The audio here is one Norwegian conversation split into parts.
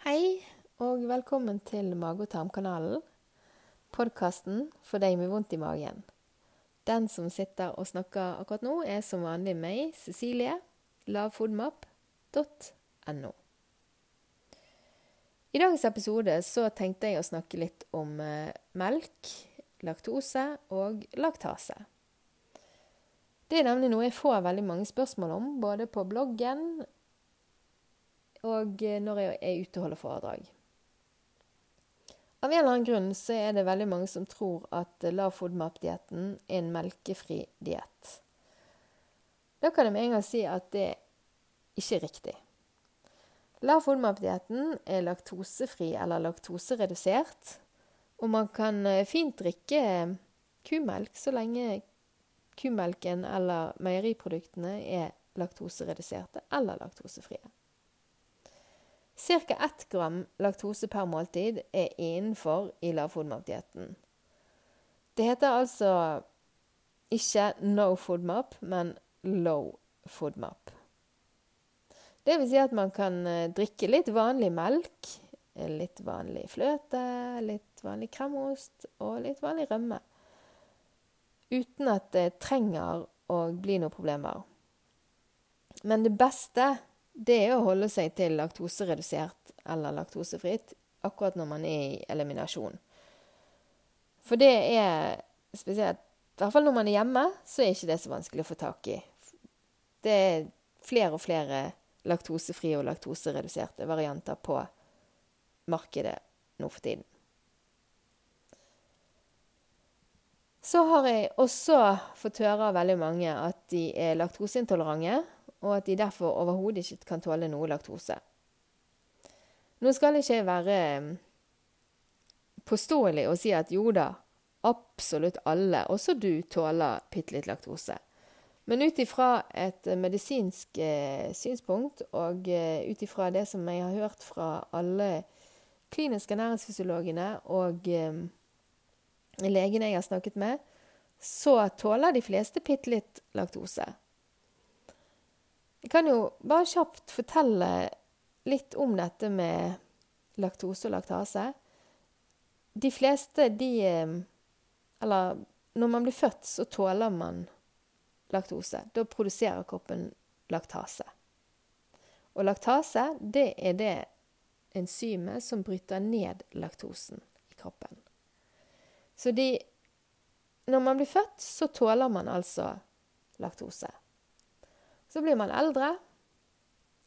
Hei, og velkommen til Mage- og tarmkanalen. Podkasten for deg med vondt i magen. Den som sitter og snakker akkurat nå, er som vanlig meg, Cecilie. Lavfodmap.no. I dagens episode så tenkte jeg å snakke litt om eh, melk, laktose og laktase. Det er nemlig noe jeg får veldig mange spørsmål om, både på bloggen og eh, når jeg er ute og holder foredrag. Av en eller annen grunn så er det veldig mange som tror at lav FODMAP-dietten er en melkefri diett. Da kan jeg med en gang si at det ikke er riktig. Lav FODMAP-dietten er laktosefri eller laktoseredusert, og man kan eh, fint drikke kumelk så lenge kumelken eller meieriproduktene er laktosereduserte eller laktosefrie. Ca. 1 gram laktose per måltid er innenfor i lavfodmap-dietten. Det heter altså ikke no foodmap, men low foodmap. Det vil si at man kan eh, drikke litt vanlig melk, litt vanlig fløte, litt vanlig kremost og litt vanlig rømme. Uten at det trenger å bli noen problemer. Men det beste det er å holde seg til laktoseredusert eller laktosefritt akkurat når man er i eliminasjon. For det er spesielt I hvert fall når man er hjemme, så er ikke det så vanskelig å få tak i. Det er flere og flere laktosefrie og laktosereduserte varianter på markedet nå for tiden. Så har jeg også fått høre av veldig mange at de er laktoseintolerante og at de derfor overhodet ikke kan tåle noe laktose. Nå skal ikke jeg være mm, påståelig og si at jo da, absolutt alle, også du, tåler bitte litt laktose. Men ut ifra et medisinsk eh, synspunkt, og eh, ut ifra det som jeg har hørt fra alle kliniske næringsfysiologene og eh, legene jeg har snakket med, så tåler de fleste bitte litt laktose. Jeg kan jo bare kjapt fortelle litt om dette med laktose og laktase. De fleste, de eh, Eller når man blir født, så tåler man laktose. Da produserer kroppen laktase. Og laktase, det er det enzymet som bryter ned laktosen i kroppen. Så de Når man blir født, så tåler man altså laktose. Så blir man eldre,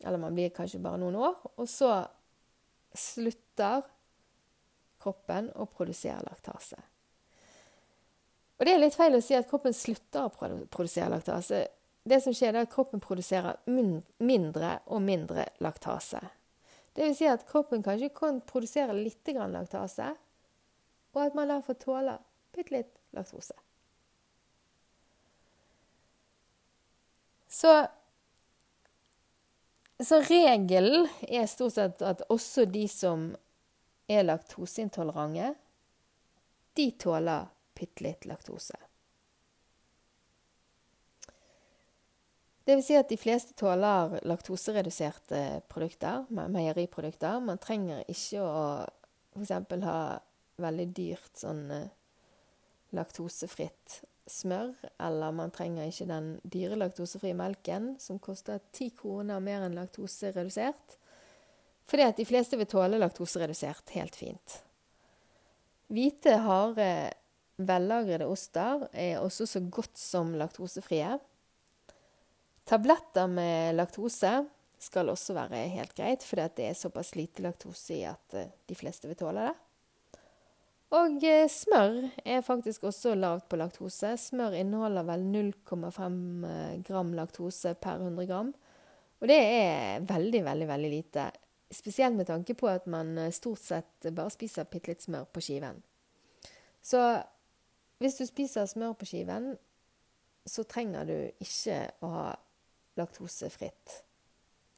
eller man blir kanskje bare noen år, og så slutter kroppen å produsere laktase. Og det er litt feil å si at kroppen slutter å produsere laktase. Det som skjer, er at kroppen produserer mindre og mindre laktase. Det vil si at kroppen kanskje kan produsere litt laktase, og at man derfor tåler bitte litt laktose. Så, så regelen er stort sett at også de som er laktoseintolerante, de tåler bitte litt laktose. Det vil si at de fleste tåler laktosereduserte produkter, meieriprodukter. Man trenger ikke å f.eks. ha veldig dyrt sånn eh, laktosefritt smør, eller man trenger ikke den dyre laktosefrie melken, som koster ti kroner mer enn laktoseredusert. Fordi at de fleste vil tåle laktoseredusert helt fint. Hvite, harde, vellagrede oster er også så godt som laktosefrie. Tabletter med laktose skal også være helt greit, fordi det er såpass lite laktose i at eh, de fleste vil tåle det. Og eh, smør er faktisk også lavt på laktose. Smør inneholder vel 0,5 eh, gram laktose per 100 gram. Og det er veldig, veldig, veldig lite. Spesielt med tanke på at man eh, stort sett bare spiser bitte litt smør på skiven. Så hvis du spiser smør på skiven, så trenger du ikke å ha laktosefritt,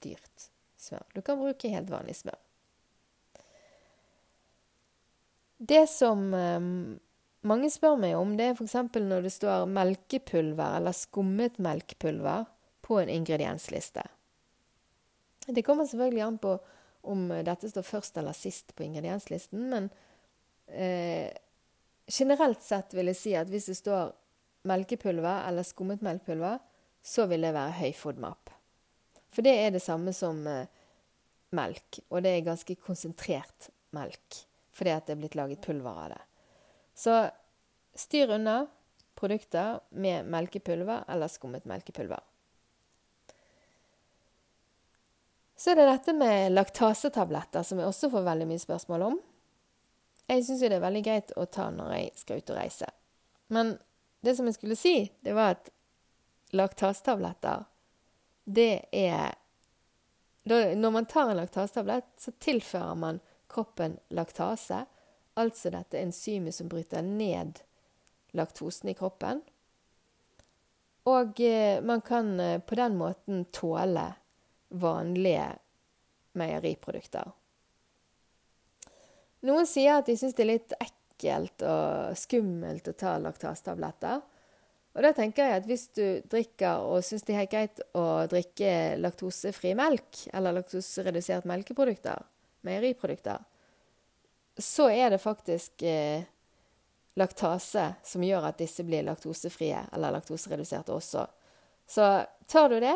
dyrt smør. Du kan bruke helt vanlig smør. Det som um, mange spør meg om, det er f.eks. når det står melkepulver eller skummet melkepulver på en ingrediensliste. Det kommer selvfølgelig an på om dette står først eller sist på ingredienslisten, men eh, generelt sett vil jeg si at hvis det står melkepulver eller skummet melkepulver, så vil det være høy FODMAP. For det er det samme som eh, melk, og det er ganske konsentrert melk fordi at det er blitt laget pulver av det. Så styr unna produkter med melkepulver eller skummet melkepulver. Så er det dette med laktasetabletter, som jeg også får veldig mye spørsmål om. Jeg syns jo det er veldig greit å ta når jeg skal ut og reise. Men det som jeg skulle si, det var at laktasetabletter, det er Når man tar en laktasetablett, så tilfører man kroppen laktase, altså dette enzymet som bryter ned laktosen i kroppen. Og eh, man kan eh, på den måten tåle vanlige meieriprodukter. Noen sier at de syns det er litt ekkelt og skummelt å ta laktasetabletter. Og da tenker jeg at hvis du drikker og syns det er helt greit å drikke laktosefri melk, eller laktoseredusert melkeprodukter, meieriprodukter, så er det faktisk eh, laktase som gjør at disse blir laktosefrie, eller laktosereduserte også. Så tar du det,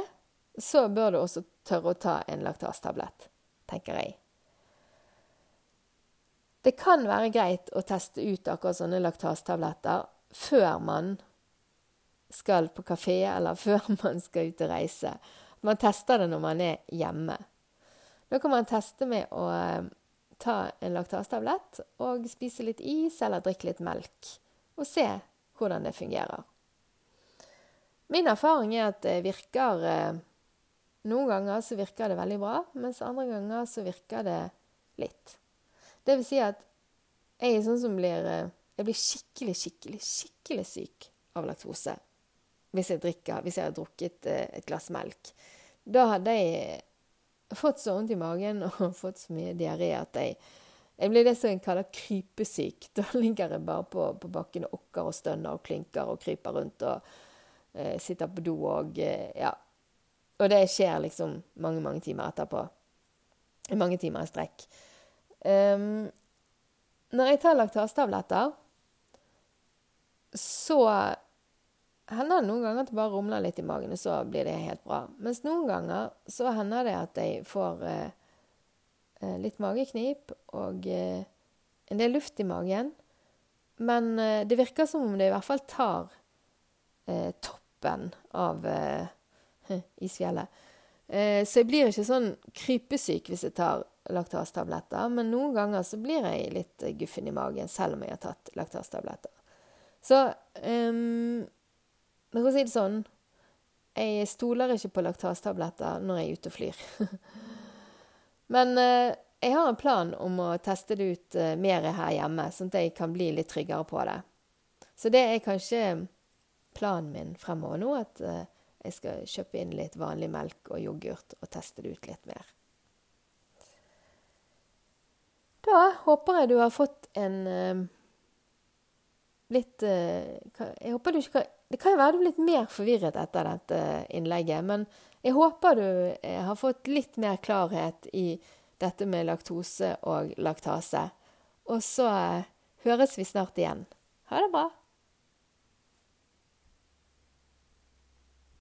så bør du også tørre å ta en laktastablett, tenker jeg. Det kan være greit å teste ut akkurat sånne laktastabletter før man skal på kafé, eller før man skal ut og reise. Man tester det når man er hjemme. Da kan man teste med å eh, ta en laktastablett og spise litt is eller drikke litt melk, og se hvordan det fungerer. Min erfaring er at det virker eh, Noen ganger så virker det veldig bra, mens andre ganger så virker det litt. Det vil si at jeg er sånn som blir eh, Jeg blir skikkelig, skikkelig, skikkelig syk av laktose hvis jeg drikker Hvis jeg har drukket et glass melk. Da hadde jeg fått så vondt i magen og fått så mye diaré at jeg jeg blir det som jeg kaller krypesyk. Da ligger jeg bare på, på bakken og okker og stønner og klynker og kryper rundt og eh, sitter på do og eh, Ja. Og det skjer liksom mange, mange timer etterpå. Mange timer i strekk. Um, når jeg tar laktasetabletter, så hender det noen ganger at det bare rumler litt i magen, og så blir det helt bra. Mens noen ganger så hender det at jeg får eh, eh litt mageknip og eh, en del luft i magen. Men eh, det virker som om det i hvert fall tar eh, toppen av eh, isfjellet. så jeg blir ikke sånn krypesyk hvis jeg tar laktastabletter, men noen ganger så blir jeg litt guffen i magen selv om jeg har tatt laktastabletter. Så um, men for å si det sånn Jeg stoler ikke på laktastabletter når jeg er ute og flyr. Men uh, jeg har en plan om å teste det ut uh, mer her hjemme, sånn at jeg kan bli litt tryggere på det. Så det er kanskje planen min fremover nå, at uh, jeg skal kjøpe inn litt vanlig melk og yoghurt og teste det ut litt mer. Da håper jeg du har fått en litt Jeg håper du ikke kan Det kan jo være du er litt mer forvirret etter dette innlegget, men jeg håper du uh, har fått litt mer klarhet i dette med laktose og laktase. Og så uh, høres vi snart igjen. Ha det bra.